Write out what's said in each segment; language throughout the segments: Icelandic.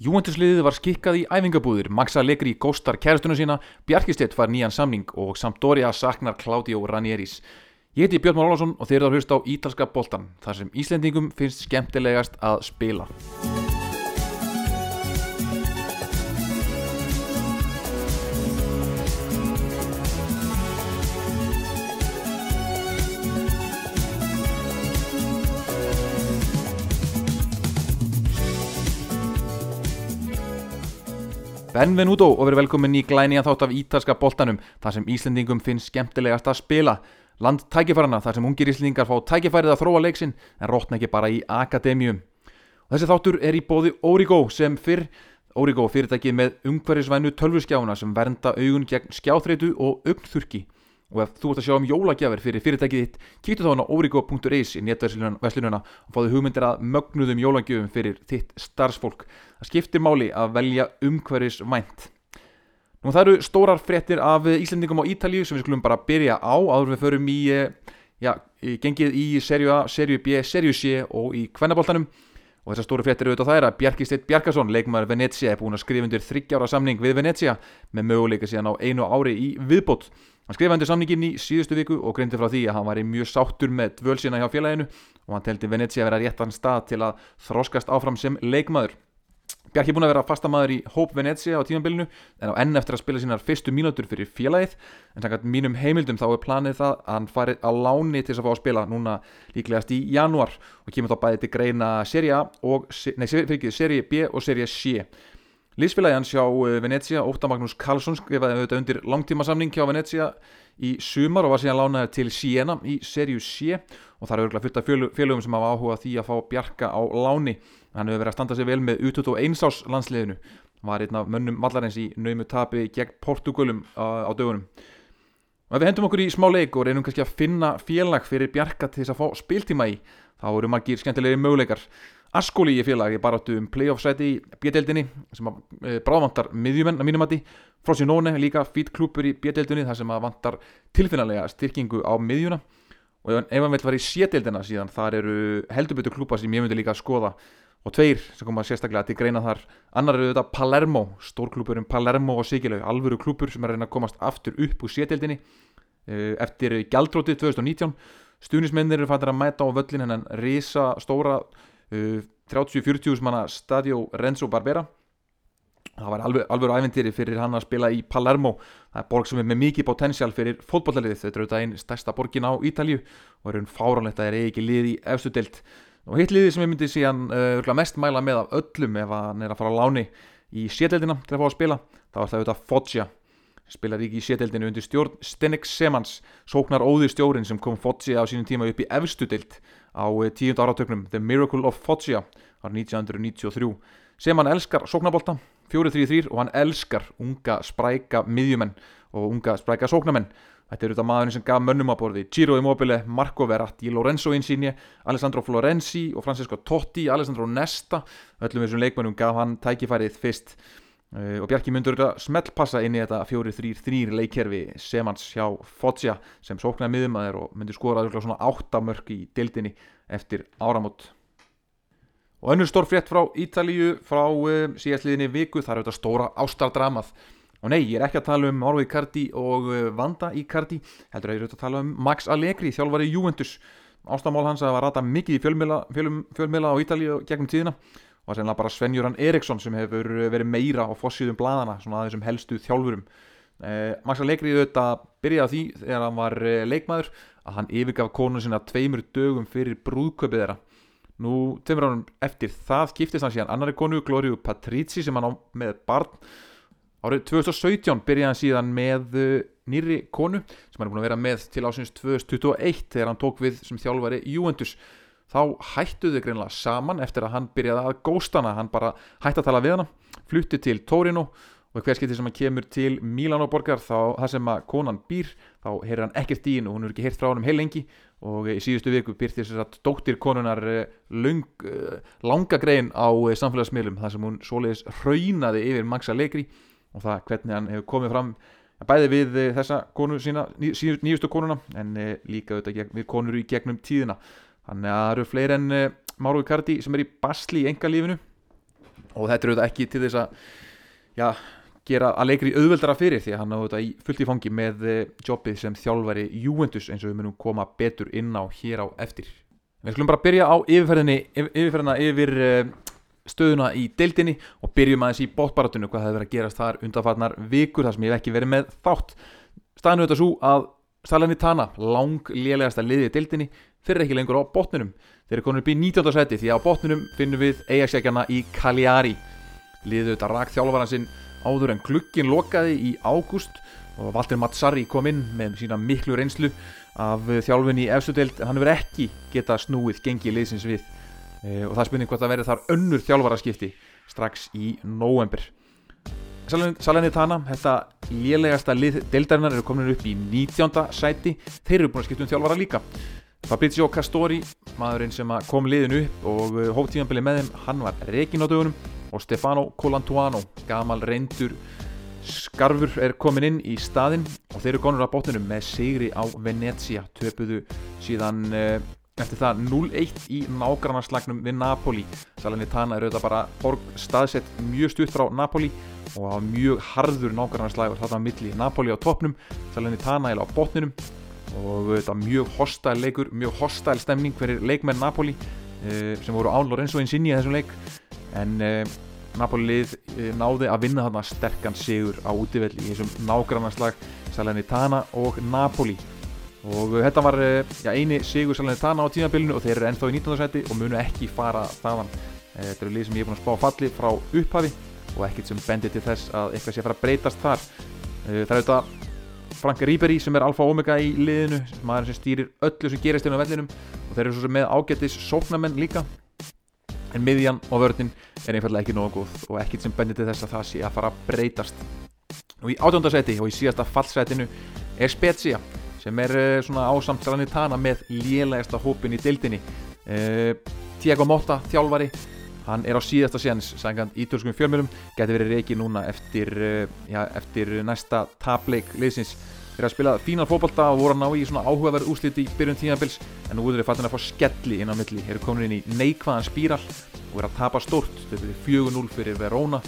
Júventusliðið var skikkað í æfingabúðir, Maxa Allegri góstar kæristuna sína, Bjarkistedt far nýjan samning og Sampdoria saknar Claudio Ranieris. Ég heiti Björn Már Ólásson og þeir eru að hlusta á Ítalska boltan, þar sem Íslendingum finnst skemmtilegast að spila. Benvenuto og verið velkomin í glæni að þátt af ítalska boltanum þar sem Íslendingum finnst skemmtilegast að spila. Land tækifærarna þar sem ungir Íslendingar fá tækifærið að þróa leiksinn en rótna ekki bara í akademíum. Og þessi þáttur er í bóði Origo sem fyrr Origo fyrirtækið með umhverfisvænu tölvuskjáuna sem vernda augun gegn skjáþreitu og augnþurki og ef þú ert að sjá um jólagjafir fyrir fyrirtækið þitt kíktu þá á origo.is í netverslununa og fáðu hugmyndir að mögnuðum jólagjöfum fyrir þitt starfsfólk. Það skiptir máli að velja umhverfis vænt nú það eru stórar fréttir af Íslandingum á Ítalíu sem við skulum bara byrja á áður við förum í já, gengið í serju A, serju B, serju C og í kvennaboltanum. Og þessar stóru fréttir auðvitað það er að Bjarki Steit Bjarkason, leikmaður Venezia, er búin að skrifa undir þryggjára samning við Venezia með möguleika síðan á einu ári í viðbót Hann skrifaði undir samningin í síðustu viku og greindi frá því að hann var í mjög sáttur með dvölsina hjá félaginu og hann teldi Venezia að vera réttan stað til að þróskast áfram sem leikmaður. Bjarki er búin að vera fastamæður í Hóp Venezia á tímanbylunu en á enn eftir að spila sínar fyrstu mínútur fyrir félagið en sannkvæmt mínum heimildum þá er planið það að hann farið á láni til þess að fá að spila núna líklegast í januar og kemur þá bæði til greina Serie B og Serie C. Lísfélagi hans hjá eh, Venezia, Óta Magnús Karlsson skrifaði auðvitað undir langtíma samning hjá Venezia í sumar og var síðan lánaði til Siena í serju C. Og það er örgulega fullt af félögum sem hafa áhuga því að fá Bjarka á láni. Hann hefur verið að standa sig vel með U21 ás landsliðinu. Var einn af mönnum vallarins í naumu tapi gegn Portugalum á, dögunum. Og ef við hendum okkur í smá leik og reynum kannski að finna félag fyrir Bjarka til þess að fá spiltíma í þá eru margir skemmtilegri möguleikar Askóli í félagi baráttu um playoff sæti í bjödeldinni sem að e, bráðvantar miðjumenn að mínum að því Frosinone líka fít klúpur í bjödeldinni þar sem að vantar tilfinnalega styrkingu á miðjuna. Og ef hann vil fara í sételdina síðan þar eru heldurbyttu klúpa sem ég myndi líka að skoða. Og tveir sem koma sérstaklega til greina þar. Annar eru þetta Palermo, stórklúpurinn Palermo og Sigilaug, alvöru klúpur sem er að reyna að komast aftur upp úr sételdinni e, eftir gjaldrótið 2019 stunismennir eru fættir að mæta á völlin hennan risa stóra 30-40 uh, manna Stadio Renzo Barbera. Það var alveg, alveg æventýri fyrir hann að spila í Palermo. Það er borg sem er með mikið potensial fyrir fótballaliðið, þetta er auðvitað einn stærsta borgin á Ítalju og er einn fáránlegt að það er ekki lið í efstu deilt og hitt liðið sem ég myndi síðan uh, mest mæla með af öllum ef hann er að fara á láni í sételdina til að fá að spila þá er það auðvitað Foggia. Spilar ekki í sételdinu undir stjórn Stenek Semans. Sóknar óði stjórin sem kom Foggia á sínum tíma upp í efstu deilt á eh, tíund áratöknum The Miracle of Foggia var 1993 sem hann elskar sóknabólta 4-3-3 og hann elskar unga spræka miðjumenn og unga spræka sóknamenn þetta er auðvitað maðurinn sem gaf mönnum að borði. Giro Immobile, Marco Verratti, Lorenzo Insigne Alessandro Florenzi og Francesco Totti Alessandro Nesta. Öllum þessum leikmennum gaf hann tækifærið fyrst og Bjarki myndur smeltpassa inn í þetta 4-3-3 leikkerfi sem hans hjá Foggia sem sóknaði miðum að þeir og myndur skora svona áttamörk í dildinni eftir áramót. Og önnur stór frétt frá Ítalíu frá uh, síðastliðinni viku það er auðvitað stóra ástardramað. Og nei, ég er ekki að tala um Orvi Cardi og Vanda í Cardi heldur að ég er auðvitað að tala um Max Allegri þjálfari Juventus. Ástamál hans að var rata mikið í fjölmila á Ítalíu gegnum tíðina og sennilega bara Svenjuran Eriksson sem hefur verið meira á fossíðum bladana svona að þessum helstu þjálfurum. Eh, Max Allegri auðvitað byrjaði því þegar hann var eh, leikmaður að hann yfirgaf konu sinna tveimur dögum fyrir brúðköpið þeirra. Nú tveimur ánum eftir það giftist hann síðan annari konu Glóriu Patrici sem hann á með barn. Árið 2017 byrjaði hann síðan með uh, nýri konu sem hann er búin að vera með til ásins 2021 þegar hann tók við sem þjálfari Juventus þá hættu þau greinlega saman eftir að hann byrjaði að góstana, hann bara hætti að tala við hana, flutti til Torino og hver skipti sem hann kemur til Milanoborgar þá það sem að konan býr þá heyrir hann ekkert í henn og hún er ekki heyrt frá hann um heil lengi. Og í síðustu viku byrti þess að dóttir konunar eh, lung, eh, langa grein á eh, samfélagsmiðlum þar sem hún svoleiðis raunaði yfir Maxa Legri og það hvernig hann hefur komið fram bæði við þessa konu sína, nýjustu konuna en líka auðvitað við konur í gegnum tíðina þannig að það eru fleiri en uh, Máru Kardi sem er í basli í engalífinu og þetta er auðvitað ekki til þess að já, gera að leikri auðveldara fyrir því að hann á þetta í fullt í fangi með eh, jobbið sem þjálfari Juventus eins og við munum koma betur inn á hér á eftir. Við skulum bara byrja á yfirferðinni yfirferðina yfir eh, stöðuna í deildinni og byrjum aðeins í bóttbaratunum hvað hefur verið að gerast þar undanfarnar vikur þar sem ég hef ekki verið með þátt. Staðinu þetta svo að Salernitana, lang lélegasta liðið í deildinni fyrir ekki lengur á botninum. Þeir eru komin upp í 19. seti því að á botninum finnum við eigarsækjana í Cagliari. Liðið þetta rak þjálfvaran sinn áður en glukkin lokaði í ágúst og Valdir Matsari kom inn með sína miklu reynslu af þjálfun í efstudeld en hann verið ekki geta snúið gengi liðsins við. E, og það spurning hvort að verði þar önnur þjálfvaraskipti strax í november Salernitana, þetta lélegasta lið deildarinnar eru komin upp í 19. sæti. Þeir eru búin að skipta um þjálfvara líka Fabrizio Castori, maðurinn sem kom liðin upp og uh, hóftímanbili með þeim hann var reygin á dögunum. Og Stefano Colantuano, gamal reyndur skarfur er komin inn í staðinn. Og þeir eru konur á bóttunum með sigri á Venezia töpuðu síðan uh, eftir það 0-1 í nágrannarslagnum við Napoli. Salernitana er auðvitað bara borg staðsett mjög stutt frá Napoli og hafa mjög harður nágrannarslagur þarna á milli Napoli á toppnum. Salernitana er á bóttunum og þetta mjög hostæl leikur, mjög hostæl stemning fyrir leikmenn Napoli uh, sem voru án Lorenzo Insigne í þessum leik. En uh, Napoli lið uh, náði að vinna þarna sterkan sigur á útivelli í þessum nágrannarslag Salernitana og Napoli. Og þetta var ja, eini sigur Salernitana á tímabilinu og þeir eru ennþá í 19. seti og munu ekki fara þaðan. Þetta eru lið sem ég er búin að spá falli frá upphafi og ekkert sem bendir til þess að eitthvað sé að fara að breytast þar. Það er auðvitað Frank Ribery sem er alfa og omega í liðinu maður sem stýrir öllu sem gerist inn á vellinum. Og þeir eru svo sem með ágættis sóknamenn líka. En miðjan og vörðin er einfallega ekki nógu góð og ekkit sem bendir til þess að það sé að fara að breytast. Og í átjóndarsæti og í síðasta fallsætinu er Spezia sem er uh, svona ásamt Granitana með lélægasta hópin í dildinni uh, Tiago Motta þjálfari hann er á síðasta séns sangant í törskum fjölmjölum getur verið reiki núna eftir, uh, já, eftir næsta tapleik liðsins. Þeir að spila fínan fókbalta og voru að ná í svona áhugaverð úsliti í byrjun tíðanbils en nú er þeir fattin að fá skelli inn á milli. Þeir eru komin inn í neikvæðan spíral og er að tapa stórt. Þau byrju 4-0 fyrir Verona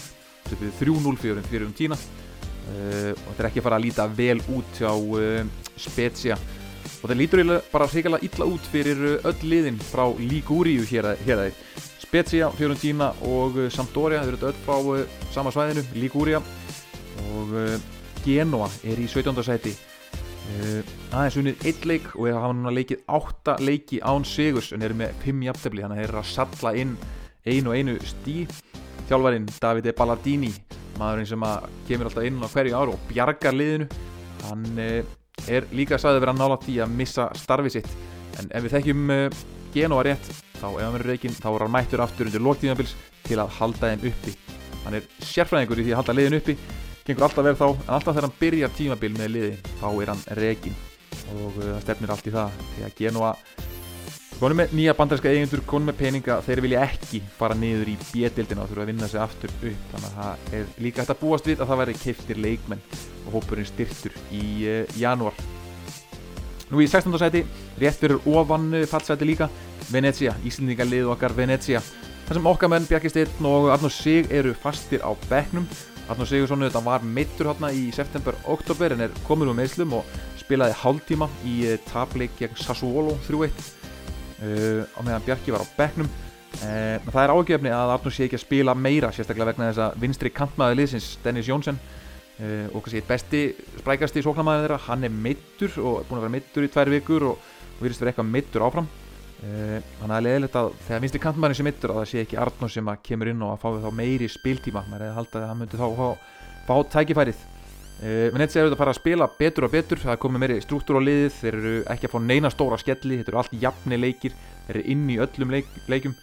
þau byrju 3-0 fyrir fyrir um tína uh, og þeir ekki fara að líta vel út hjá uh, Spezia. Og þeir lítur bara hrigalega illa út fyrir öll liðin frá Ligúriu hér að þeir Spezia, Fiorentina og uh, Sampdoria. Þau eru öll frá uh, sama svæðinu, Liguria. Og uh, Genoa er í 17. sæti. Aðeins unnið 1 leik og þeir hafa núna leikið 8 leiki án sigurs en eru með 5 jafntefni þannig að þeir eru að salla inn einu og einu stí þjálfarinn Davide Ballardini maðurinn sem kemur alltaf inn á hverju áru og bjargar liðinu hann er líka sagði að vera nálátt í að missa starfið sitt. En ef við þekkjum Genoa rétt þá ef hann verður reygin þá er hann mættur aftur undir lóktíðanbils til að halda þeim uppi. Hann er sérfræðingur í því að halda liðin uppi. Gengur alltaf verð þá, en alltaf þegar hann byrjar tímabil með liðin, þá er hann reygin og það stefnir allt í það. Því að Genoa konum með nýja bandarinska eigendur, konum með peninga þeir vilja ekki fara niður í bjettildina og þurfa að vinna sig aftur upp. Þannig að það er líka hægt að búast við að það væri keiftir leikmenn og hópurinn styrtur í uh, janúar Nú í 16. seti, rétt fyrir ofan uh, fallseti líka Venezia, Íslendingarlið okkar Venezia þar sem okkar menn Bjarki Steinn og Arnur Sig eru fastir á begnum Arnur Sigursson þetta var mittur hérna í september-oktober en er komin úr meðslum og spilaði hálftíma í eh, tableik gegn Sassuolo 3-1 uh, á meðan Bjarki var á begnum uh, það er ágefni að Arnur Sig ekki að spila meira sérstaklega vegna þess að vinstri kantmaði liðsins Dennis Jónsson og kannski besti sprækasti sóknarmæðið þeirra hann er mittur og er búin að vera mittur í tvær vikur og, virðist verið eitthvað mittur áfram. Eh, þannig að leðilegt að þegar minnst er kantmannin sem yttur að það sé ekki Arnó sem að kemur inn og að fá þá meiri spiltíma. Maður hefði haldið að það myndi þá fá, fá tækifærið. Menn þetta séu að fara að spila betur og betur. Það er komið meiri struktúr á liðið. Þeir eru ekki að fá neina stóra skelli. Þetta eru allt jafni leikir. Þeir eru inn í öllum leik, leikum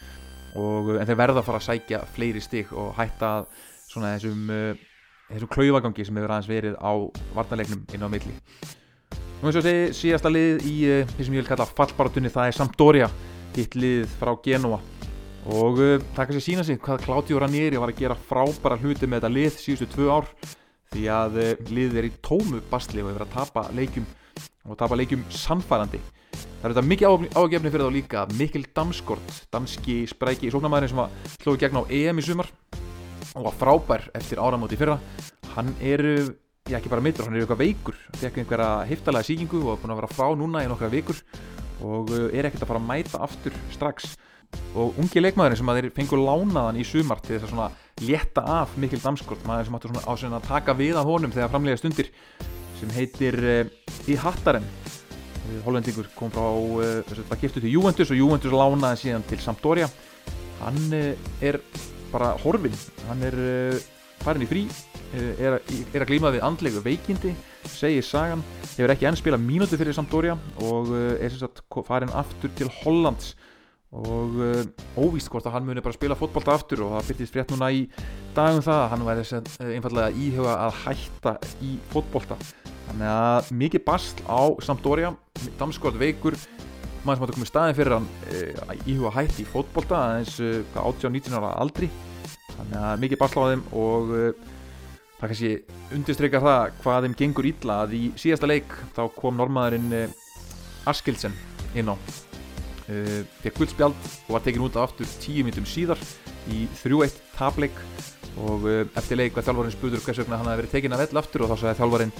og, en þeir verða að fara að sækja fleiri stig og hætta þessum, þessum klauvagangi sem hefur aðeins verið á varnalegnum inn á milli. Nú eins og segi síðasta lið í uh, því sem ég vil kalla fallbaratunni það er Sampdoria, hitt lið frá Genoa og uh, það kannski sína sig hvað Claudio Ranieri var að gera frábæra hluti með þetta lið síðustu tvö ár því að uh, liðið er í tómu bastli og hefur að tapa leikjum og tapa leikjum samfærandi. Það er þetta mikið ágefni fyrir þá líka Mikkel Damskort, danski spræki í sóknarmæðin sem slóði gegn á EM í sumar og var frábær eftir áramóti fyrra. Hann er, já ekki bara mittur, hann er eitthvað veikur. Fekk einhverja heftalega síkingu og er búin að vera frá núna í nokkra vikur og uh, er ekkert að fara að mæta aftur strax. Og ungi leikmaðurinn sem að þeir fengur lánaðan í sumar til þess að svona létta af Mikkel Damskort, maður sem áttur svona á svona að taka við af honum þegar framlega stundir sem heitir uh, Í Hattaren Hollendingur kom frá, uh, var giftu til Juventus og Juventus lánaði síðan til Sampdoria. Hann er bara horfin, hann er uh, farin í frí er, er að glýma við andlegu veikindi segir Sagan, hefur ekki enn spilað mínúti fyrir Sampdoria og er sem sagt farin aftur til Hollands. Og óvíst hvort að hann muni bara spila fótballta aftur og það byrtist frétt núna í dagum það að hann væri einfallega íhuga að hætta í fótballta þannig að mikið bastl á Sampdoria damskort veikur maður sem átt að koma í staðin fyrir hann e, íhuga hætti í fótballta aðeins e, 18-19 ára aldri. Þannig að mikið þeim og e, það kannski undirstrykkar það hvað þeim gengur illa að í síðasta leik þá kom normaðurinn Askildsen inn á. Fekk guldspjald og var tekin út af aftur 10 minnum síðar í 3-1 tableik og eftir leik var þjálfarinn spurður hvers vegna hann hefði verið tekin af ell aftur og þá sagði þjálfarinn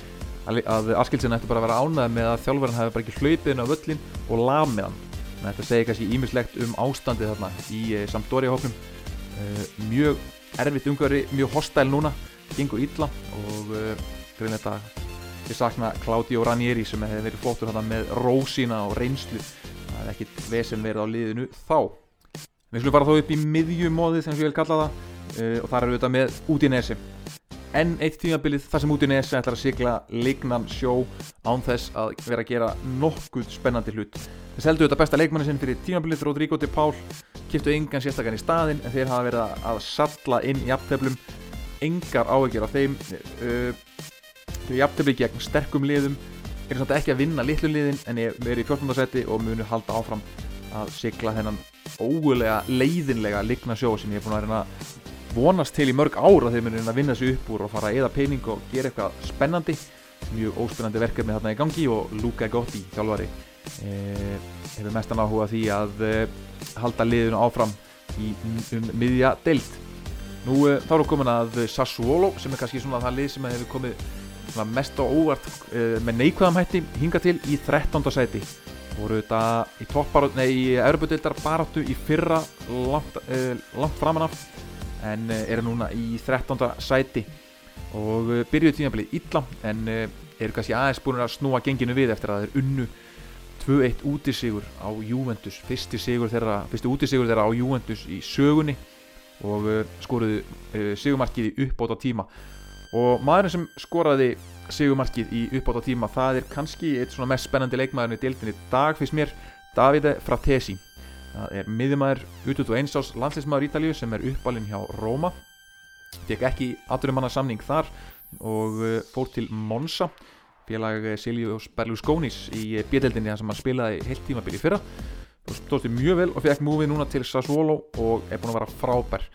að Askildsen ætti bara að vera ánæð með að þjálfarinn hefði bara ekki hlaupið inn á völlin og laf með hann þetta segir kannski ímislegt um ástandið þarna í e, Sampdoria hóknum e, mjög erfitt umhverfi mjög hostæl núna, gengur illa og e, grein þetta ég sakna Claudio Ranieri sem hefði verið flottur þarna með rósina og reynslu. Það er ekkit vesen verið á liðinu þá. Við skulum fara þá upp í miðjumóðið sem ég vil kalla það og þar eru við þetta með Udinese enn eitt tímabilið þar sem Udinese ætlar að sigla leiknan sjó án þess að vera að gera nokkuð spennandi hlut. Þeir seldu þetta besta leikmanni sinn fyrir tímabilið Rodrigo de Paul. Kiptu engan sérstakann í staðin en þeir hafa verið að salla inn í afteflum engar áhengir af þeim þeir eru jafntefni gegn sterkum liðum. Eru samt ekki að vinna litlu liðin en er verið í 14. seti og munu halda áfram að sigla þennan ógulega leiðinlega ligna sjó sem ég er búin að vonast til í mörg ára þegar munu reyna að vinna þessu upp úr og fara að eða pening og gera eitthvað spennandi. Mjög óspennandi verkefni þarna í gangi og Luka Gotti, þjálfari. Eh, hefur mestan áhuga því að eh, halda liðinu áfram í um miðja deilt nú eh, þá erum við komin að Sassuolo sem er kannski svona það lið sem hefur komið mest á óvart með neikvæðamhætti hinga til í 13. sæti. Voru þetta í í Europudildar baráttu í fyrra langt, langt framan af en eru núna í 13. sæti og byrjuðu tímafélagið illa en eru kannski aðeins búin að snúa genginu við eftir að þeir unnu 2-1 útisigur á Juventus fyrsti sigur þeirra, á Juventus í sögunni og skoruðu sigumarkið í uppbóta tíma og maðurinn sem skoraði sigumarkið í uppbóta tíma það er kannski eitt svona mest spennandi leikmaðurinn í deildinni dag fyrst mér Davide Fratesi það er miðjumæður út og einsás landsleismæður Ítalíu sem er uppalinn hjá Róma. Fekk ekki aðdurumanna samning þar og fór til Monza. Félag Silvius Berlusconis í bjödeldinni þar sem hann spilaði heilt tímabili fyrra. Og stóðst mjög vel og fekk múfið núna til Sassuolo og er búin að vera frábær.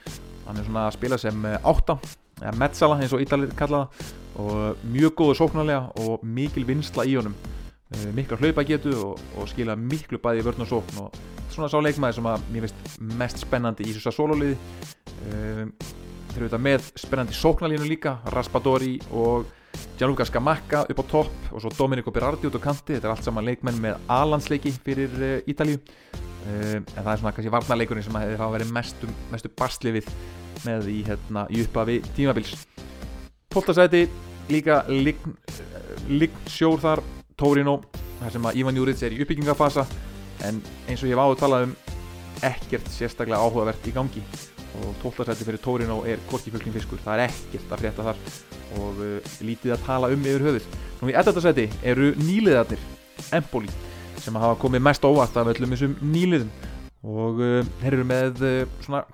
Hann er svona að spila sem átta eða Metzala eins og Ídalir kallaða og mjög góðu sóknarlega og mikil vinsla í honum mikla hlaupa getu og, og skila miklu bæði í vörn og sókn og svona sá leikmaði sem að mér finnst mest spennandi í þessu sólóliði um, þeir eru þetta með spennandi sóknarlínu líka Raspadori og Gianluca Scamacca upp á topp og svo Domenico Berardi út á kanti. Þetta er allt saman leikmenn með A-landsleiki fyrir uh, Ítalíu. Um, en það er svona kannski varnarleikurinn sem þeir hafa verið mestu, mestu basli við með í, hérna, í uppafi tímabils. 12. seti líka lign, lign sjór þar Torino, þar sem að Ivan Juric er í uppbyggingafasa en eins og ég hef áður talað um ekkert sérstaklega áhugavert í gangi og 12. seti fyrir Torino er korkifölkning fiskur, það er ekkert að frétta þar og uh, lítið að tala um yfir höfuð nú í 11. seti eru nýliðarnir Empoli sem hafa komið mest óvart af öllum þessum nýliðum og uh, þeir eru með uh, svona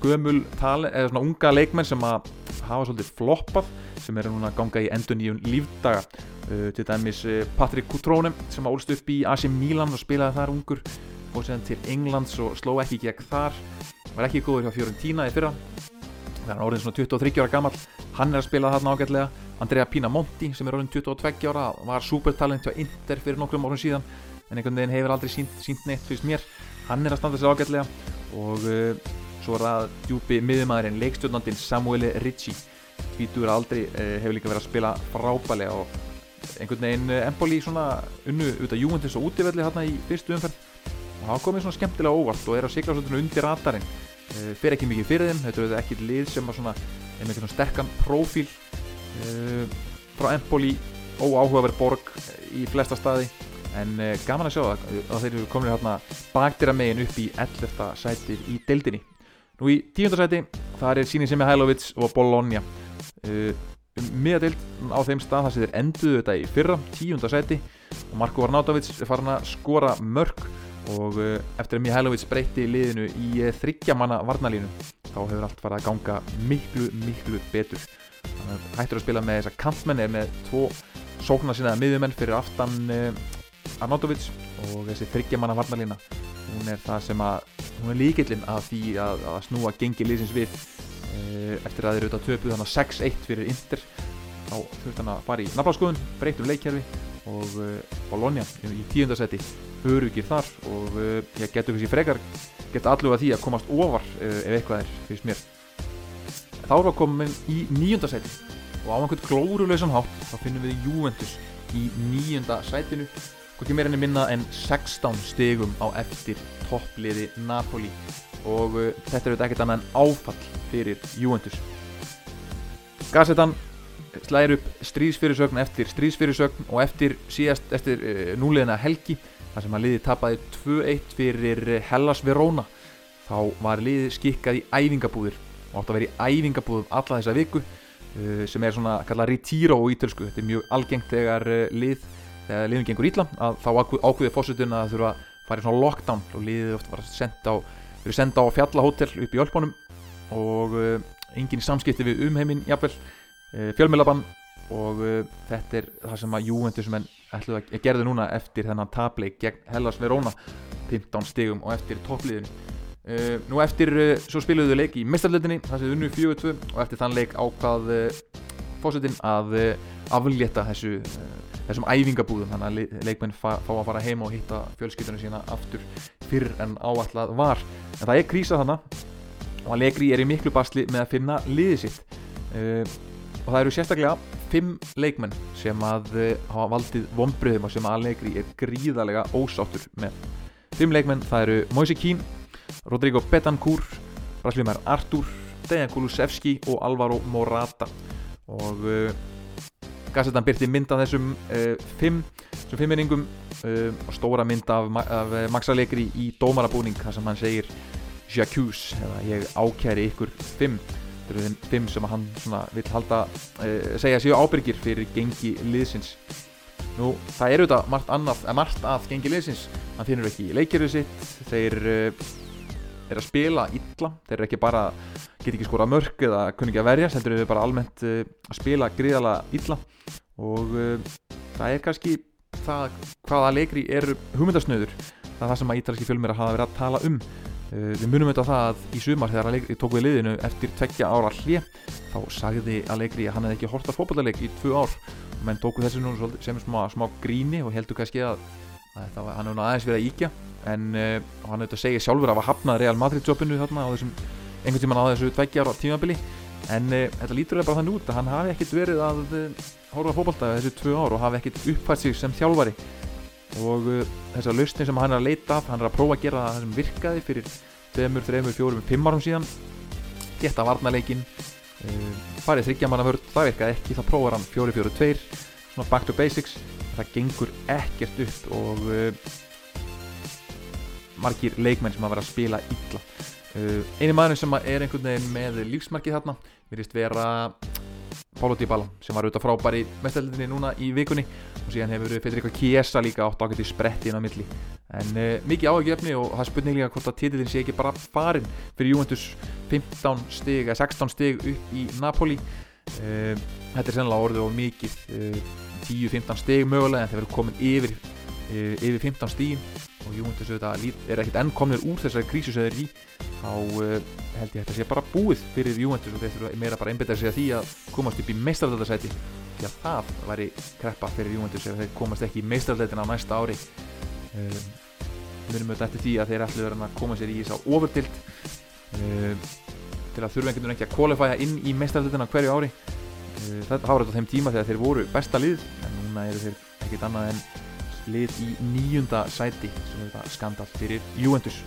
gömul tali, eða svona unga leikmenn sem að hafa svolítið floppað sem eru núna að ganga í endur nýjum lífdaga. Uh, til dæmis uh, Patrik Kutrónem sem að ólst upp í AC Milan og spilaði þar ungur og séðan til Englands og sló ekki gegn þar. Var ekki góður hjá Fiorentina í fyrra. Það er orðin svona 23 ára gammal hann er að spila þarna ágætlega. Andrea Pinamonti sem er orðin 22 ára var supertalent hjá Inter fyrir nokkrum árum síðan en einhvern veginn hefur aldrei sínt, sínt neitt fyrst mér. Hann er að standa sér ágætlega og uh, svo það djúpi miðumæðurinn leikstjórnandinn Samueli Ricci. Tvítur aldrei uh, hefur líka verið að spila frábælega og einhvern veginn uh, Empoli svona unnu út af Juventus og útivelli hérna í fyrstu umferð. Og það komið svona skemmtilega óvart og er að sigla svona undir ratarinn uh, fer ekki mikið fyrir þeim, þetta er ekki lið sem er svona er með svona sterkan prófíl frá Empoli óáhugaverð borg í flesta staði. En gaman að sjá það að þeir eru komin hérna baktira megin upp í 11. sætið í deildinni nú í 10. sæti þar er Sini Semi Hailovic og Bologna uh, miðadeild á þeim stað þar sem þeir enduðu þetta í fyrra 10. sæti og Marko Varnautovic er farin að skora mörg og uh, eftir að Mihailovic breytti liðinu í þryggjamanna varnalínu þá hefur allt farið að ganga miklu miklu betur hættur að spila með þessa kantmenn er með tvo sóknar sinnaða miðjumenn fyrir aftan Arnautovic og þessi þryggjamanna varnalína hún er það sem að hún er líkillinn að því að, að snúa gengi liðsins við e, eftir að þeir eru auðvitað töpuð þannig að 6-1 fyrir Inter. Þá þurft hann að fara í nafnarskoðun breytum leikjærfi og e, Bologna í tíundasetti örugir þar og e, ég getur þessi frekar geta alluga því að komast ofar ef eitthvað er fyrst mér. Þá erum við komin í níundasetti og á einhvern glóruleysan hátt þá finnum við Juventus í níunda sætinu hvorki meira enn minna en 16 stegum á eftir toppliði Napoli. Og uh, þetta er auðvitað ekkert annað en áfall fyrir Juventus. Gazetan slæðir upp stríðsfyrirsögn eftir stríðsfyrirsögn og eftir síðast eftir uh, núleðina helgi þar sem að liði tapaði 2-1 fyrir uh, Hellas Verona. Þá var liði skikkað í æfingabúðir og átt að vera í æfingabúðum alla þessa viku uh, sem er svona kallað retiro í ítölsku. Þetta er mjög algengt þegar lið þegar liðum gengur ítla að þá ákveði fósutun að þurfa að fara í svona lockdown. Og liðið ofta var senda á, á fjallahótel upp í Ölbónum og uh, engin samskipti við umheiminn jafnvel uh, fjölmjölabann og uh, þetta er það sem að Juventus menn ætluð að gerði núna eftir þennan tableik gegn Hellas Verona. 15 stigum og eftir toppliðinu. Nú eftir svo spiluðu leik í mistarleitinni það séð unnu 4-2 og eftir þann leik ákvað fósutin að aflétta þessu þessum æfingabúðum þannig að leikmenn fá að fara heim og hitta fjölskyldunum sína aftur fyrr en áallat var. En það er krísa þannig og að Legri er í miklu basli með að finna liðið sitt. Uh, og það eru sérstaklega fimm leikmenn sem að uh, hafa valdið vonbröðum og sem að Legri er gríðarlega ósáttur með. Fimm leikmenn, það eru Moise Keane Rodrigo Betancourt Braslimar Artur, Dejan Kulusevski og Alvaro Morata. Og uh, Gassetan byrti mynd af þessum uh, fimm, þessum fimmenningum uh, og stóra mynd af, af uh, Maxalegri í dómarabúning þar sem hann segir J'accuse, eða ég ákæri ykkur fimm. Þetta eru þeim fimm sem hann vil halda segja séu ábyrgir fyrir gengi liðsins. Nú það eru þetta margt annað margt að gengi liðsins. Hann finnur ekki leikjörðu sitt þeir er að spila illa þeir eru ekki bara get ekki skora mörg eða kunni ekki að verja heldur við bara almennt uh, að spila gríðala illa. Og uh, það er kannski það hvaða leikri er hugmyndasnöður það er það sem að ítalski fjölmir hafa verið að tala um. Uh, við munum auðvitað það að í sumar þegar leikri tók við liðinu eftir tveggja ára hlið þá sagði að leikri að hann hefði ekki horta fókballeik í tvö ár. Menn tóku þessu nú sem smá, smá gríni og heldur kannski að, að var, hann hefði aðeins verið að íkja en hann hefði að segja sjálfur að hafa hafnað Real Madrid jobbinu þarna á þessum einhvern tíman á þessu tveggjar tímabili. En e, þetta lítur bara þannig út að hann hafi ekkert verið að e, horfa fókbalta þessu tvö ár og hafi ekkert uppfært sig sem þjálfari. Og þessar lausni sem hann er að leita af hann er að prófa að gera það sem virkaði fyrir 2, 3, 4, 5 árum síðan. Geta varnaleikin farið þryggjaman að vörð, það virkaði ekki þá prófar hann 4-4-2 svona back to basics það gengur ekkert upp og margir leikmenn sem að vera að spila illa. Uh, eini maður sem er einhvern veginn með lífsmarkið þarna virðist vera Pálo Dybala sem var auðvitað frábær í mestaldinni núna í vikunni og síðan hefur Federico Chiesa líka átt ákveðt í spretti inn á milli. En uh, mikið áhugjefni og það spurning líka hvort að títillin sé ekki bara farin fyrir Juventus 15 stig eða 16 stig upp í Napoli. Uh, þetta er sennilega orðið og mikið 10-15 stig mögulega en þeir verður komin yfir yfir 15 stígin og auðvitað er ekkert enn komnir úr þessari krísu sem þeir í þá uh, held ég að þetta sé bara búið fyrir Juventus og þeir þurfa meira bara einbetað sig að því að komast upp í meistardöldasæti því að það væri kreppa fyrir Juventus ef þeir komast ekki í meistardöldina á næsta ári. Við erum auðvitað eftir því að þeir ætlu verið að koma sér í þess að overtilt uh, til að þurfa einhvern veginn ekki að kvalifæja inn í meistarlutina hverju ári þetta hafa þetta á þeim tíma þegar þeir voru besta lið en núna eru þeir ekkit annað en lið í nýjunda sæti sem er þetta skandal fyrir Juventus.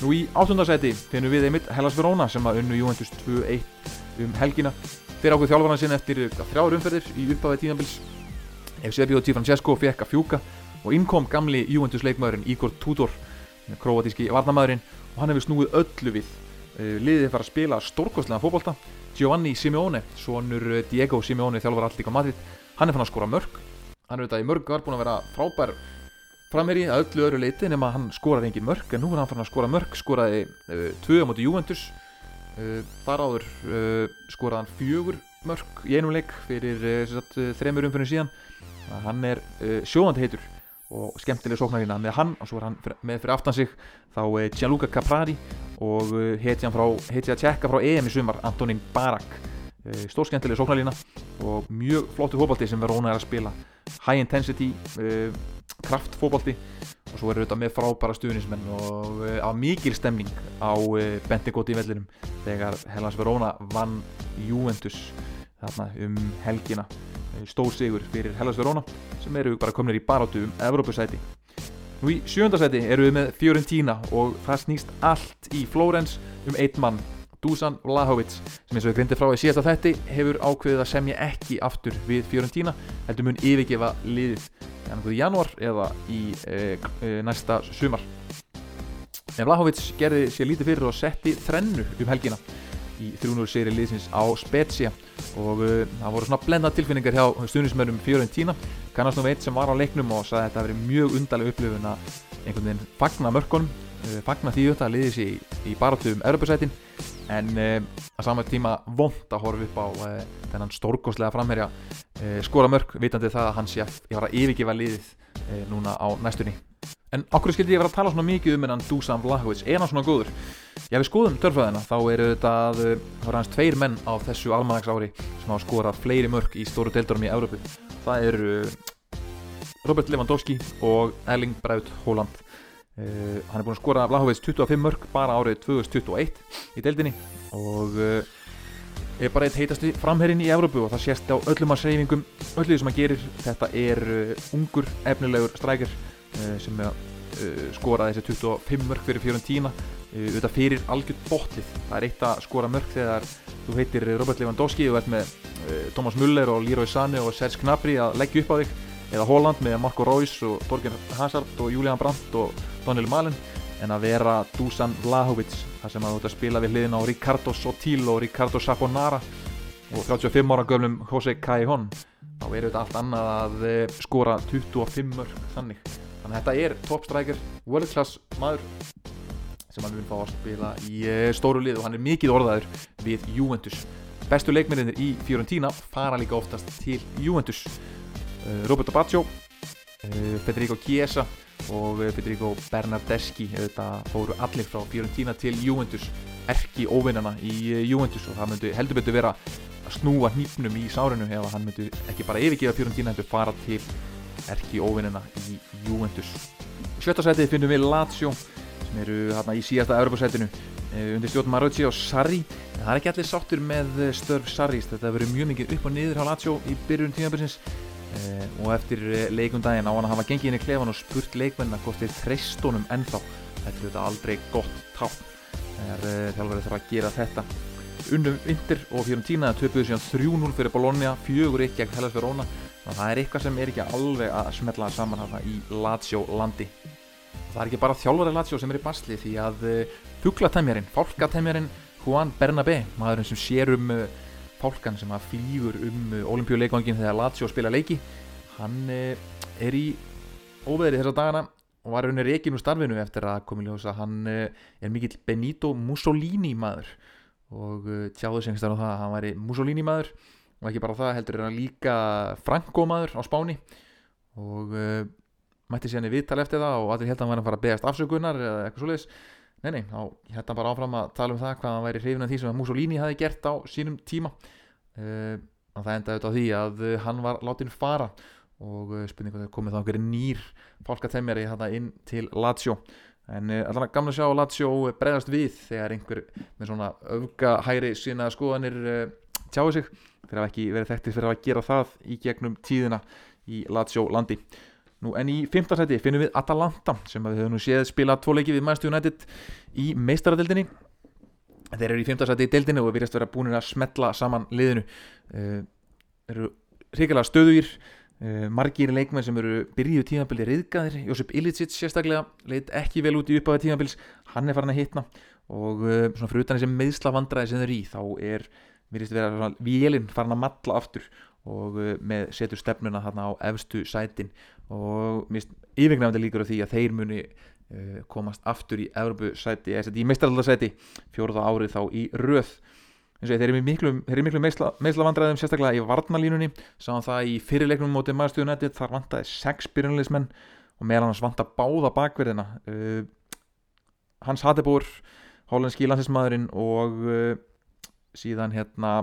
Nú í áttundasæti finnum við einmitt Hellas Verona sem að unnu Juventus 2-1 um helgina. Fyrir ákveð þjálfarnar sinni eftir þrjáður umferðir í uppafæði tíðanbils Eusebio Di Francesco fekk að fjúka og innkom gamli Juventus leikmaðurinn Igor Tudor kroatíski varnamæðurinn og hann hefur snúið öllu við. Liðið fara að spila stórkostlega fókbalta Giovanni Simeone, sonur Diego Simeone þjálfar allík á Madrid. Hann er fann að skora mörg hann er auðvitað í mörg var búin að vera frábær framherri að öllu öðru leiti nema hann skoraði engin mörg en nú er hann fann að skora mörg skoraði uh, tvö á móti Juventus. Uh, þar áður uh, skoraði hann fjögur mörg í einum leik fyrir sagt, þremur umfyrir síðan. Hann er sjóðandi heitur og skemmtileg sóknarina með hann og svo er hann með fyrir aftan sig þá Gianluca Caprari og frá heiti að tjekka frá EM í sumar Antonín Barak. Stór skemmtileg sóknarina og mjög flottu hópaldi sem Verona er að spila. High intensity kraftfóbalti og svo eru þetta með frábæra stuðnismenn og uh, á mikil stemning á uh, Bentegóti vellinum þegar Hellas Verona vann Juventus þarna um helgina stór sigur fyrir Hellas Verona sem eru bara kominir í barátu um Evrópusæti. Nú í sjöndasæti eru við með Fiorentina og það snýst allt í Flórens um eitt mann Dusan Vlahovic sem eins og við grindi frá í síðasta þetti hefur ákveðið að semja ekki aftur við Fiorentina heldur mun yfirgefa liðið í janúar eða í e, e, næsta sumar. En Vlahovic gerði sér lítið fyrir og setti þrennu um helgina í 300 seri liðsins á Spezia. Og uh, það voru svona blenda tilfinningar hjá stuðnismörnum Fiorentina. Kannast nú veit sem var á leiknum og sagði að þetta verið mjög undarlega upplifun að einhvern veginn fagna mörkunum uh, fagna því auðvitað að liði sér í, í barátum Europasætin en uh, að sama tíma vond að horfa upp á þennan stórgóðslega framherja skora mörk vitandi það að að ég var að yfirgefa liðið núna á næstunni. En okkur skildi ég vera að tala svona mikið um hennan Dusan Vlahovic, er hann svona góður? Já við skoðum törfræðina, þá eru þetta að það var hans tveir menn á þessu almanagsári sem hafa skorað fleiri mörg í stóru deildarum í Európu. Það eru Robert Lewandowski og Erling Braut Haaland. Uh, hann er búin að skora Vlahovic 25 mörg bara árið 2021 í deildinni og uh, er bara eitt heitasti framherrin í Európu og það sést á öllum að seyfingum, öllu því sem hann gerir. Þetta er uh, ungur, efnilegur strækir Eh, sem eh, skoraði þessi 25 mörg fyrir Fiorentina eh, auðvitað fyrir algjörð bóttið það er eitt að skora mörg þegar þú heitir Robert Lewandowski og ert með Thomas Müller og Leroy Sané og Serge Gnabry að leggja upp á þig eða Holland með Marco Reus og Torgen Hazard og Julian Brandt og Daniel Malin en að vera Dusan Vlahovic þar sem að þú ert að spila við hliðin á Ricardo Sotil og Ricardo Saponara og 35 ára göflum Jose Callejon þá er þetta allt annað að skora 25 mörg þannig. Þannig að þetta er toppstrækir, world class maður sem hann vil fá að spila í eh, stóru lið og hann er mikið orðaður við Juventus. Bestu leikmennir í Fiorentina fara líka oftast til Juventus. Eh, Roberto Baccio eh, Federico Chiesa og Federico Bernardeschi þetta fóru allir frá Fiorentina til Juventus. Erki óvinnana í Juventus og það myndi heldur betur vera að snúa hnífnum í sárinu ef hann myndi ekki bara yfirgefa Fiorentina heldur fara til erki óvinnina í Juventus. Sjötta setið finnum við Lazio sem eru hérna í síðasta Europasætinu eh, undir stjórn Marocci og Sarri. En það er ekki allir sáttur með störf Sarris. Þetta verður mjög mikið upp og niður á Lazio í byrjun tímabilsins. Eh, og eftir leikundaginn á hann að hafa gengið inn í klefan og spurt leikmenn að hvort þeir treystónum ennþá. Þetta er þetta aldrei gott tá þegar eh, þjálfurinn þarf að gera þetta. Unnum vindir og fjórum tína töpuðu síðan 3-0 fyrir Bologna, fjögur ekki gegn Hellas Verona. Það er eitthvað sem er ekki alveg að smetla saman í Lazio landi það er ekki bara þjálfari Lazio sem er í basli því að eh, fugglatæmjarinn, fálkatæmjarinn Juan Bernabé, maðurinn sem sér um eh, fálkan sem að flýgur um eh, olimpíuleikvangin þegar Lazio spila leiki hann er í óveðri þessa dagana og var raunir ekki nú starfinu eftir að komið ljósa hann er mikill Benito Mussolini maður. Og tjáðu semst það að hann væri Mussolini maður. Og ekki bara það heldur er hann líka Franko-maður á Spáni. Og mætti hann í viðtal eftir það og allir held að hann var að fara að beðast afsökunar eða eitthvað svoleiðis. Nei nei, þá held hann bara áfram að tala um það hvað hann væri hrifin af því sem Mussolini hafi gert á sínum tíma. Uh, og það endaði auðvitað á því að uh, hann var látin fara og spurningu þegar komið þá einhverju nýr fólkatemjari inn til Lazio. En allan að gamla sjá Lazio bregðast við þegar einhver með svona öfga hæri sína skoðanir tjáu sig. Fyrir að ekki verið þekktir fyrir að gera það í gegnum tíðina í Lazio landi Nú en í fymtarsæti finnum við Atalanta sem við höfum nú séð spila tvo leiki við Manchester United í meistaradeildinni. Þeir eru í fymtarsæti í deildinni og við verðast vera búin að smetla saman liðinu. Uh, eru hrigalega stöðugir. Uh, margir leikmenn sem eru byrjuð tímabili riðgaðir, Josip Ilicic sérstaklega leit ekki vel út í uppáði tímabils. Hann er farin að hitna og uh, svona fyrir utan þessi meðsla vandræði sem þeir í þá er, verðist vera svona vélinn farin að matla aftur og með setur stefnuna þarna á efstu sætin og yfirgnefandi líkur á því að þeir muni uh, komast aftur í Evropasæti, í meistaraldarsæti fjóruða árið þá í röð. Eins og þeir eru miklu, miklu meisla, meisla vandræðum sérstaklega í varnalínunni sáðan það í fyrirleiknum motið maðurstuðunætið þar vantaði sex byrjunleismenn og meðal hans vanta báða bakverðina. Uh, Hans Hattebúr hólenski landsinsmaðurinn og uh, síðan hérna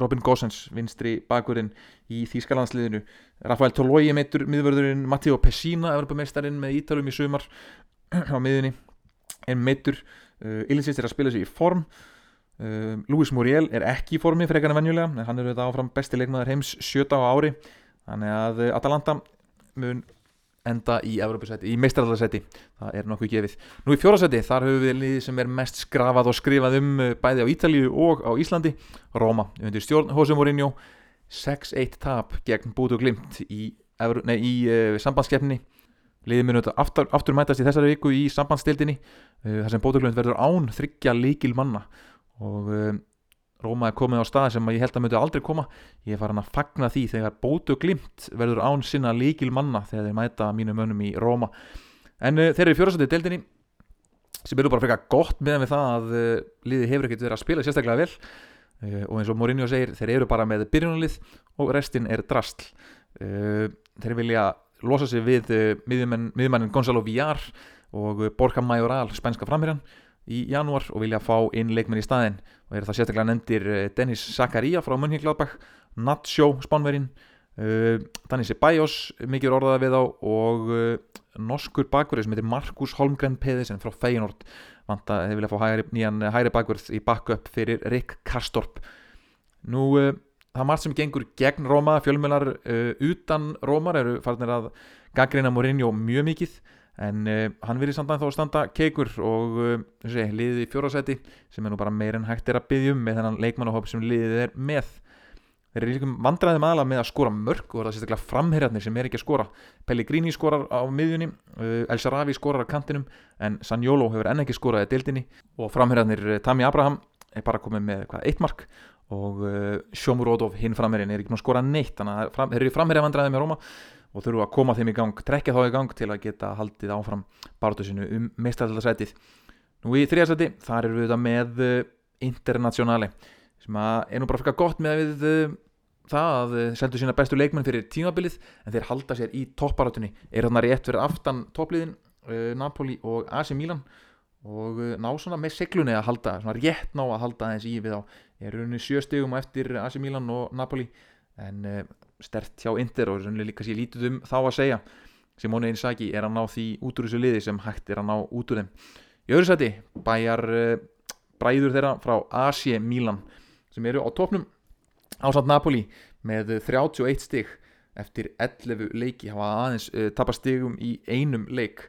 Robin Gossens, vinstri bakverðin í Þýskalandsliðinu. Rafael Tolói meitur miðvörðurinn Matteo Pessina, Evropameistarinn með Ítalum í sumar á miðunni en meitur uh, Illicist er að spila sér í form. Uh, Luis Muriel er ekki í formi frekar en venjulega, en hann er auðvitað áfram besti leikmaður heims sjöta á ári. Þannig að uh, Atalanta mun enda í Evropasæti, í meistaraldarsæti það er nokkuð gefið. Nú í fjórasæti þar höfum við liðið sem er mest skrafað og skrifað um uh, bæði á Ítalíu og á Íslandi Róma, undir stjórn Jose Mourinho 6-1 tap gegn Bútu Glimt í, í uh, sambandskeppni liðið þetta aftur, aftur mætast í þessari viku í sambandsstildinni uh, þar sem Bútu Glimt verður án þryggja líkil manna og uh, Róma er komið á stað sem ég held að mötu aldrei koma. Ég er farin að fagna því þegar Bútu Glimt verður án sinna líkil manna þegar þeir mæta mínu mönnum í Róma. En uh, þeir eru fjórastöldi deildinni sem eru bara frekar gott meðan við það að uh, liðið hefur ekkert verið að spila sérstaklega vel. Uh, og eins og Mourinho segir þeir eru bara með byrjunalið og restin er drastl þeir vilja losa sig við miðjumannin Gonzalo Villar og Borja Majoral, spænska framherjan í janúar og vilja fá inn leikmenn í staðin og er það sérstaklega nendir Dennis Zakaria frá Mönchengladbach Nacho, spánverinn uh, Danis Bajos, mikið orðaða við á og uh, norskur bakverð sem heitir Markus Holmgren Pedersen frá Feyenoord. Vant að þeir vilja fá hægri, nýjan eh, hægri bakverð í backup fyrir Rick Karstorp nú uh, það er margt sem gengur gegn Róma fjölmjölar utan Rómar eru farnir að gaggrina Mourinho mjög mikið en uh, hann verið samt að þá standa keikur og sé, liðið í fjórasæti sem er nú bara meir en hægt er að byggja um með þennan leikmannahóp sem liðið er með. Þeir eru líka vandraðið maðala með að skora mörg og það er sérstaklega framherjarnir sem er ekki að skora. Pellegrini skorar á miðjunni uh, El Sharavi skorar á kantinum en Sanjolo hefur enn ekki skoraði dildinni og framherjarnir uh, Tami Abraham er bara komið með hvað, eitt mark og uh, Sjómuródov hinn framherjin er ekki nú að skora neitt þannig að þeir eru framherjarvandraðið með Róma og þurfu að koma þeim í gang, trekja þá í gang til að geta haldið áfram barndusinu um meistræðarsætið. Nú í þrjastæti þar eru við þetta með uh, internationali sem er nú bara fyrir gott með við uh, það að þeir seldu sína bestu leikmenn fyrir tímabilið en þeir halda sér í topparatunni er þarna rétt fyrir aftan toppliðin Napoli og AC Milan? Og ná svona með seglunni að halda svona rétt ná að halda þess í við á er runni sjöstegum eftir AC Milan og Napoli en stert hjá Inder og runni líka sér lítið um þá að segja. Simone Inzaghi er að ná því út úr þessu liði sem hægt er að ná út úr þeim. Í öðru seti bæjar uh, bræður þeirra frá AC Milan sem eru á topnum ásand Napoli með 31 stig eftir 11 leiki. Hafa aðeins uh, tapast stigum í einum leik.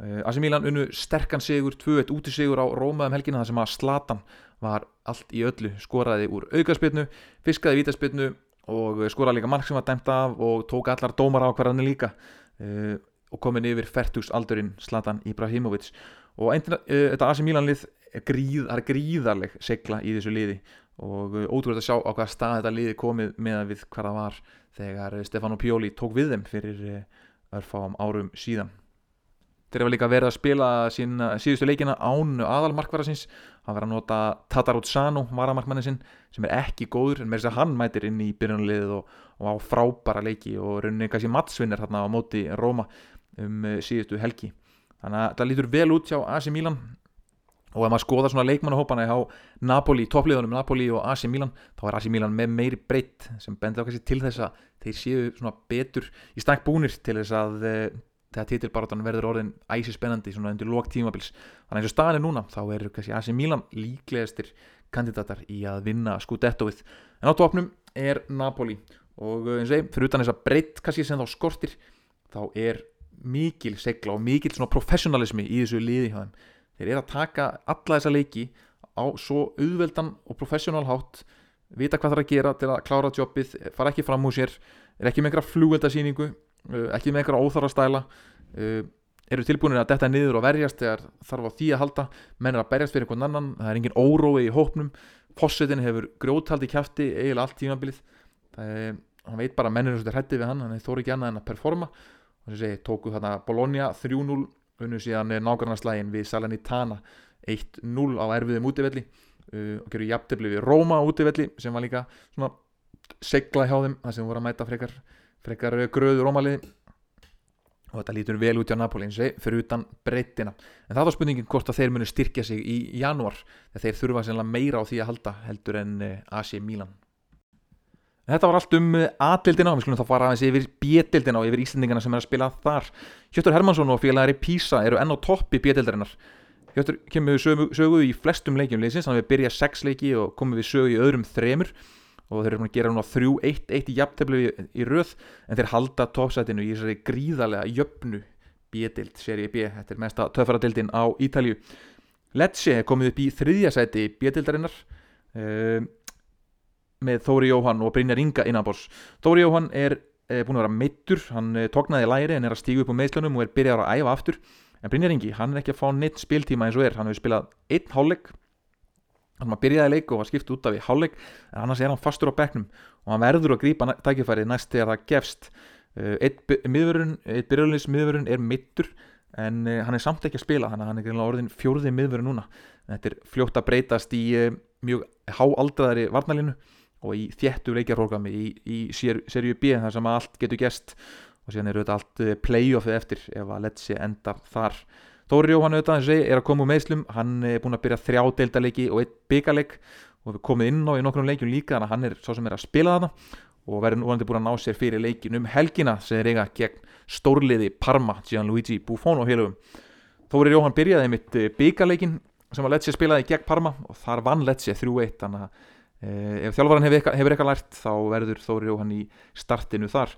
Uh, AC Milan unnu sterkan sigur 2-1 útisigur á Rómaðum helgina þar sem að Slatan var allt í öllu skoraði úr aukarspilnu, fiskaði vítaspilnu og skoraði líka mark sem var dæmt af og tók allar dómar ákvarðanir líka. Uh, og komin yfir færtugs aldurinn Slatan Ibrahimovic. Og einnig, þetta AC Milan lið er, gríð, er gríðarleg segla í þessu liði. Og uh, ótrúlega að sjá á hvaða stað þetta liði komið með við hvað það var þegar uh, Stefano Pioli tók við þeim fyrir uh, örfáum árum síðan. Þeir hefa líka verið að spila sín, síðustu leikina án aðalmarkvara síns hann verið að nota Tatarutsano varamarkmannin sinn sem er ekki góður en með þess að hann mætir inn í byrjunaliðið og, og á frábæra leiki og rauninni kannski mattsvinner hérna á móti Róma um síðustu helgi. Þannig að það lítur vel út hjá AC Milan. Og ef maður skoðar svona leikmannahópana á Napoli, toppliðunum Napoli og AC Milan þá er AC Milan með meiri breytt sem bendur á kannski til þess að þeir séu svona betur í stank búnir til þess að uh, þegar titilbaratan verður orðin æsi spennandi svona undir lók tímabils. Þannig eins og staðan er núna þá eru kannski AC Milan líklegastir kandidatar í að vinna Scudettoið. En á topnum er Napoli og eins og þeim, fyrir utan þess að breytt kannski sem þá skortir þá er mikil segla og mikil svona professionalismi í þessu liði hjá þeim. Þeir eru að taka alla þessa leiki á svo auðveldan og professional hátt vita hvað það er að gera til að klára jobbið, fara ekki fram úr sér er ekki með einhverja flugveldasýningu Uh, ekki með einhverja óþára stæla. Uh, eru tilbúinir að detta niður og verjast þegar þarf á því að halda. Menn er að berjast fyrir einhvern annan, það er engin órói í hópnum. Fossetin hefur grjóthaldi kæfti eiginlega allt tímabilið. Það er, hann veit bara að menn eru svolítið hrætti við hann hann þóri ekki annað en að performa. Og þess að tóku þarna Bologna 3-0 unnu síðan nákvæmnarslægin við Salernitana 1-0 á erfiðum útivelli. Uh, og gerur jafntefni við Róma útivelli sem var líka segla hjá þeim það sem voru að mæta frekar frekar gröður ómalið og þetta lítur vel út á og fyrir utan breyttina en það var spurningin hvort að þeir munu styrkja sig í janúar þegar þeir þurfa sérlega meira á því að halda heldur en eh, AC Milan. En Þetta var allt um eh, A-dildina og við skulum þá fara aðeins yfir B-dildina og yfir Íslandingana sem er að spila þar. Hjöttur Hermansson og félagari Písa eru enn á topp í B-dildarinnar Hjöttur kemur við sögu, sögu í flestum leikjum leysins, að við byrja sex leiki og komum við sögu í öðrum þremur og þeir eru að gera núna 3-1-1 í jafntefni í, röð en þeir halda toppsætinu í þessari gríðarlega jöfnu B-dild, seri B, þetta er mesta töffaradildin á Ítalju Lecce er komið upp í þriðja sæti B-dildarinnar ehm, með Þóri Jóhann og Brynjar Inga innanbors Þóri Jóhann er uh, búin að vera meittur, hann uh, tóknaði læri en er að stígu upp á meðslunum og er byrjar að æfa aftur. En Brynjar Ingi, hann er ekki að fá neitt spiltíma eins og er, hann hefur spilað einn hálflegg hann var byrjaði leik og var skipt út af í hálfleik en annars er hann fastur á bekknum og hann verður að grípa tækifæri næst þegar það gefst. Uh, eitt miðvörun er mittur en uh, hann er samt ekki að spila þannig að hann er orðin fjóruði miðvörun núna. Þetta er fljótt að breytast í uh, mjög háaldraðari varnalinu og í þjættu leikjarhólkami í, í serju B þar sem allt getur gest og síðan eru þetta allt playoffið eftir ef að letsi endar þar Þóri Jóhann auðvitað er að koma úr meðslum hann er búin að byrja þrjá deildalegi og eitt byggaleg og við komum inn á í nokkrum leikjum líka þannig að hann er svo sem er að spila þarna og verður núandi búin að ná sér fyrir leikin um helgina sem er eiga gegn stórliði Parma, Gianluigi Buffon og heilugum Þóri Jóhann byrjaði mitt eh, byggalegin sem að Lecce spilaði gegn Parma og þar vann Lecce 3-1 þannig að e, ef þjálfvaran hefur, eitthvað lært þá verður Þóri Jóhann í startinu þar.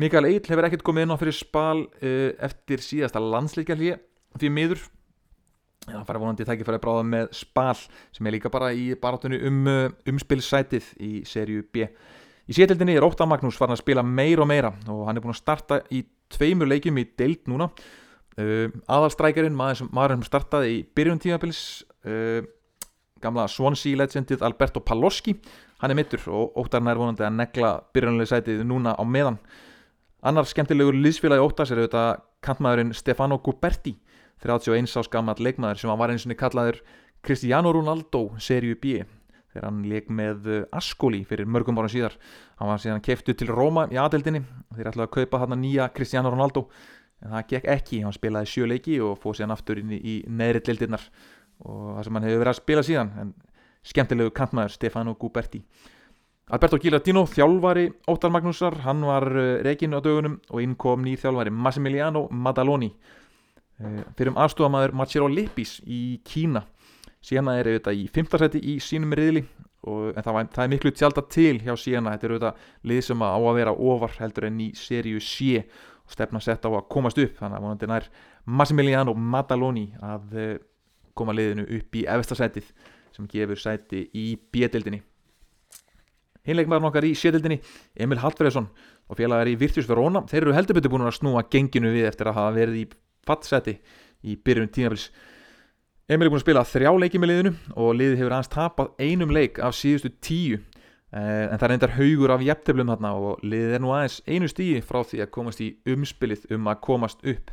Mikael Eil hefur ekkert komið inn á fyrir spal e, eftir síðasta landsleikjalíi því miður. Það fara vonandi tækifæri bráða með spal sem er líka bara í barátunni um uh, umspilsætið í serju B. Í sétildinni er Óttar Magnús farin að spila meir og meira og hann er búin að starta í tveimur leikjum í deild núna. Uh, aðalstrækjarinn, maður, maður sem startaði í byrjun tímabilis uh, gamla Swansea legendið Alberto Paloski hann er mittur og Óttarinn er vonandi að negla byrjunlega sætið núna á meðan. Annar skemmtilegur liðsfélagi Óttars er auðvitað kantmaðurinn Stefano Guberti 31 ás gammal leikmaður sem var eins og kallaður Cristiano Ronaldo serju B þegar hann leik með uh, Ascoli fyrir mörgum ára síðar. Hann var síðan keftu til Róma í aðeldinni þeir ætlaði að kaupa hann nýja Cristiano Ronaldo. En það gekk ekki, hann spilaði sjöleiki og fóð síðan aftur inn í neðri deildirnar. Og það sem hann hefur verið að spila síðan en skemmtilegu kantmaður Stefano Guberti. Alberto Gilardino, þjálfari Óttar Magnúsar, hann var uh, reygin á dögunum og inn kom nýr þjálfari Massimiliano Madaloni Eh, fyrir um aðstofamæður Machiro Lippis í Kína. Siena er auðvitað í 5. seti í sínum riðli og, en það, var, það er miklu tjálta til hjá Siena þetta er auðvitað lið sem á að vera ofar heldur enn í seríu C og stefna sett á að komast upp. Þannig að vonandi nær Massimiliano Madaloni að uh, koma liðinu upp í efestasætið sem gefur sæti í B-dildinni Hinleikmaður nokkar í C-dildinni Emil Hallfreðsson og félagar í Virtus Verona þeir eru heldur betur búin að snúa genginu við eftir að hafa verið í fattseti í byrjun tímafélis Emil er búin að spila þrjá leiki með liðinu og liðið hefur aðeins tapað einum leik af síðustu tíu. Eh, en það endar haugur af jæfteblum þarna og liðið er nú aðeins einu stíi frá því að komast í umspilið um að komast upp.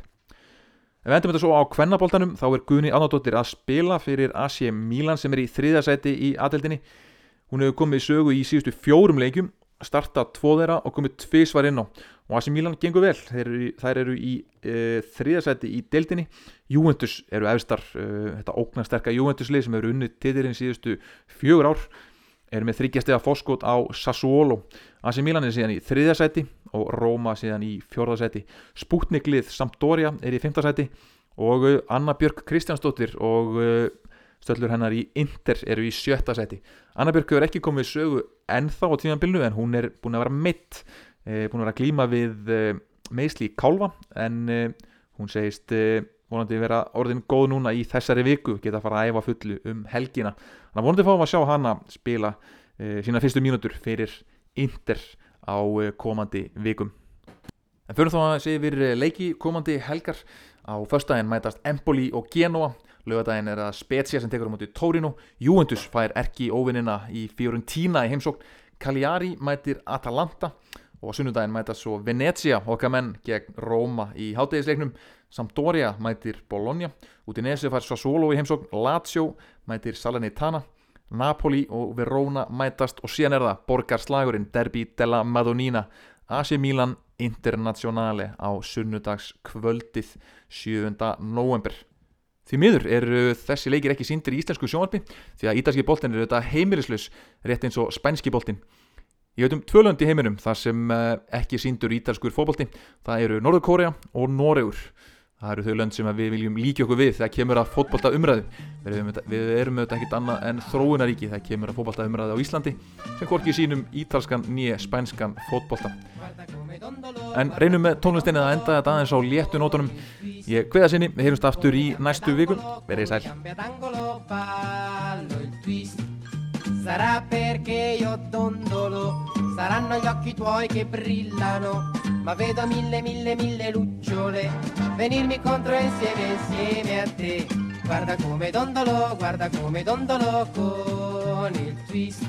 Ef við endum þetta svo á kvennaboltanum þá er Gunni Ánaldóttir að spila fyrir AC Milan sem er í þriðasæti í aðeldinni. Hún hefur komið í sögu í síðustu fjórum leikjum, startað tvo þeirra og komið tviðsvar inn á og AC Milan gengur vel, eru, þær eru í e, þriðasæti í deildinni. Juventus eru efstar e, þetta ógnarsterka Juventuslið sem eru unnið titilinn síðustu fjögur ár er með þryggjastega fórskot á Sassuolo. AC Milan er síðan í þriðja seti og Roma síðan í fjórða seti Sputniklið Sampdoria er í fymta seti og uh, Anna Björk Kristjánsdóttir og uh, stöllur hennar í Inter eru í sjötta seti Anna Björk hefur ekki komið sögu ennþá á tímanbilnu en hún er búin að vera mitt búin að vera að glíma við eh, meðsli í kálva en eh, hún segist eh, vonandi vera orðin góð núna í þessari viku geta að fara að æfa fullu um helgina. Þannig að vonandi fáum að sjá hana spila eh, sína fyrstu mínútur fyrir Inter á eh, komandi vikum. En fyrir þá að segja við leiki komandi helgar. Á föstudaginn mætast Empoli og Genoa. Lögadaginn er það Spezia sem tekur á móti Torino. Juventus fær erki óvinnina í Fiorentina í heimsókn. Cagliari mætir Atalanta og á sunnudaginn mætast svo Venezia okkar menn gegn Róma í háttegisleiknum Sampdoria mætir Bologna. Udinese fær Sassuolo í heimsókn. Lazio mætir Salernitana. Napoli og Verona mætast. Og síðan er það borgarslagurinn Derby della Madonnina. AC Milan Internazionale á sunnudags kvöldið 7. november Því miður eru þessi leikir ekki síndir í íslensku sjónvarpi því að ítalski boltin eru þetta heimilislaus rétt eins og spænski boltin Ég veit um tvölönd í heiminum þar sem ekki síndur ítalskur fókbolti það eru Norður Kórea og Noregur. Það eru þau lönd sem við viljum líka okkur við þegar kemur að fótbolta umræðu við erum, auðvitað ekkit annað en þróunaríki þegar kemur að fótbolta umræðu á Íslandi sem hvorki sínum ítalskan nýja spænskan fótbolta. En reynum með tónlistinni að enda þetta aðeins á léttu nótunum. Ég hveða sinni, við heyrumst aftur í næstu vikun verið sæl Sarà perché io dondolo, saranno gli occhi tuoi che brillano, ma vedo mille, mille, mille lucciole venirmi contro insieme, insieme a te. Guarda come dondolo, guarda come dondolo con il twist.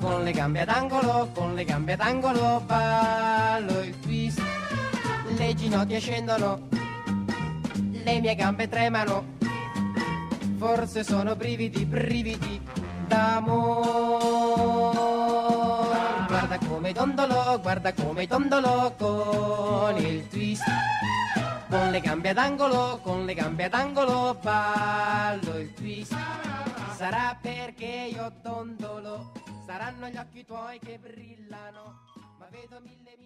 Con le gambe ad angolo, con le gambe ad angolo ballo il twist. Le ginocchia scendono, le mie gambe tremano, forse sono brividi, brividi d'amore. Guarda come dondolo, guarda come dondolo con il twist. Con le gambe ad angolo, con le gambe ad angolo ballo il twist. Sarà perché io dondolo, saranno gli occhi tuoi che brillano, ma vedo mille, mille.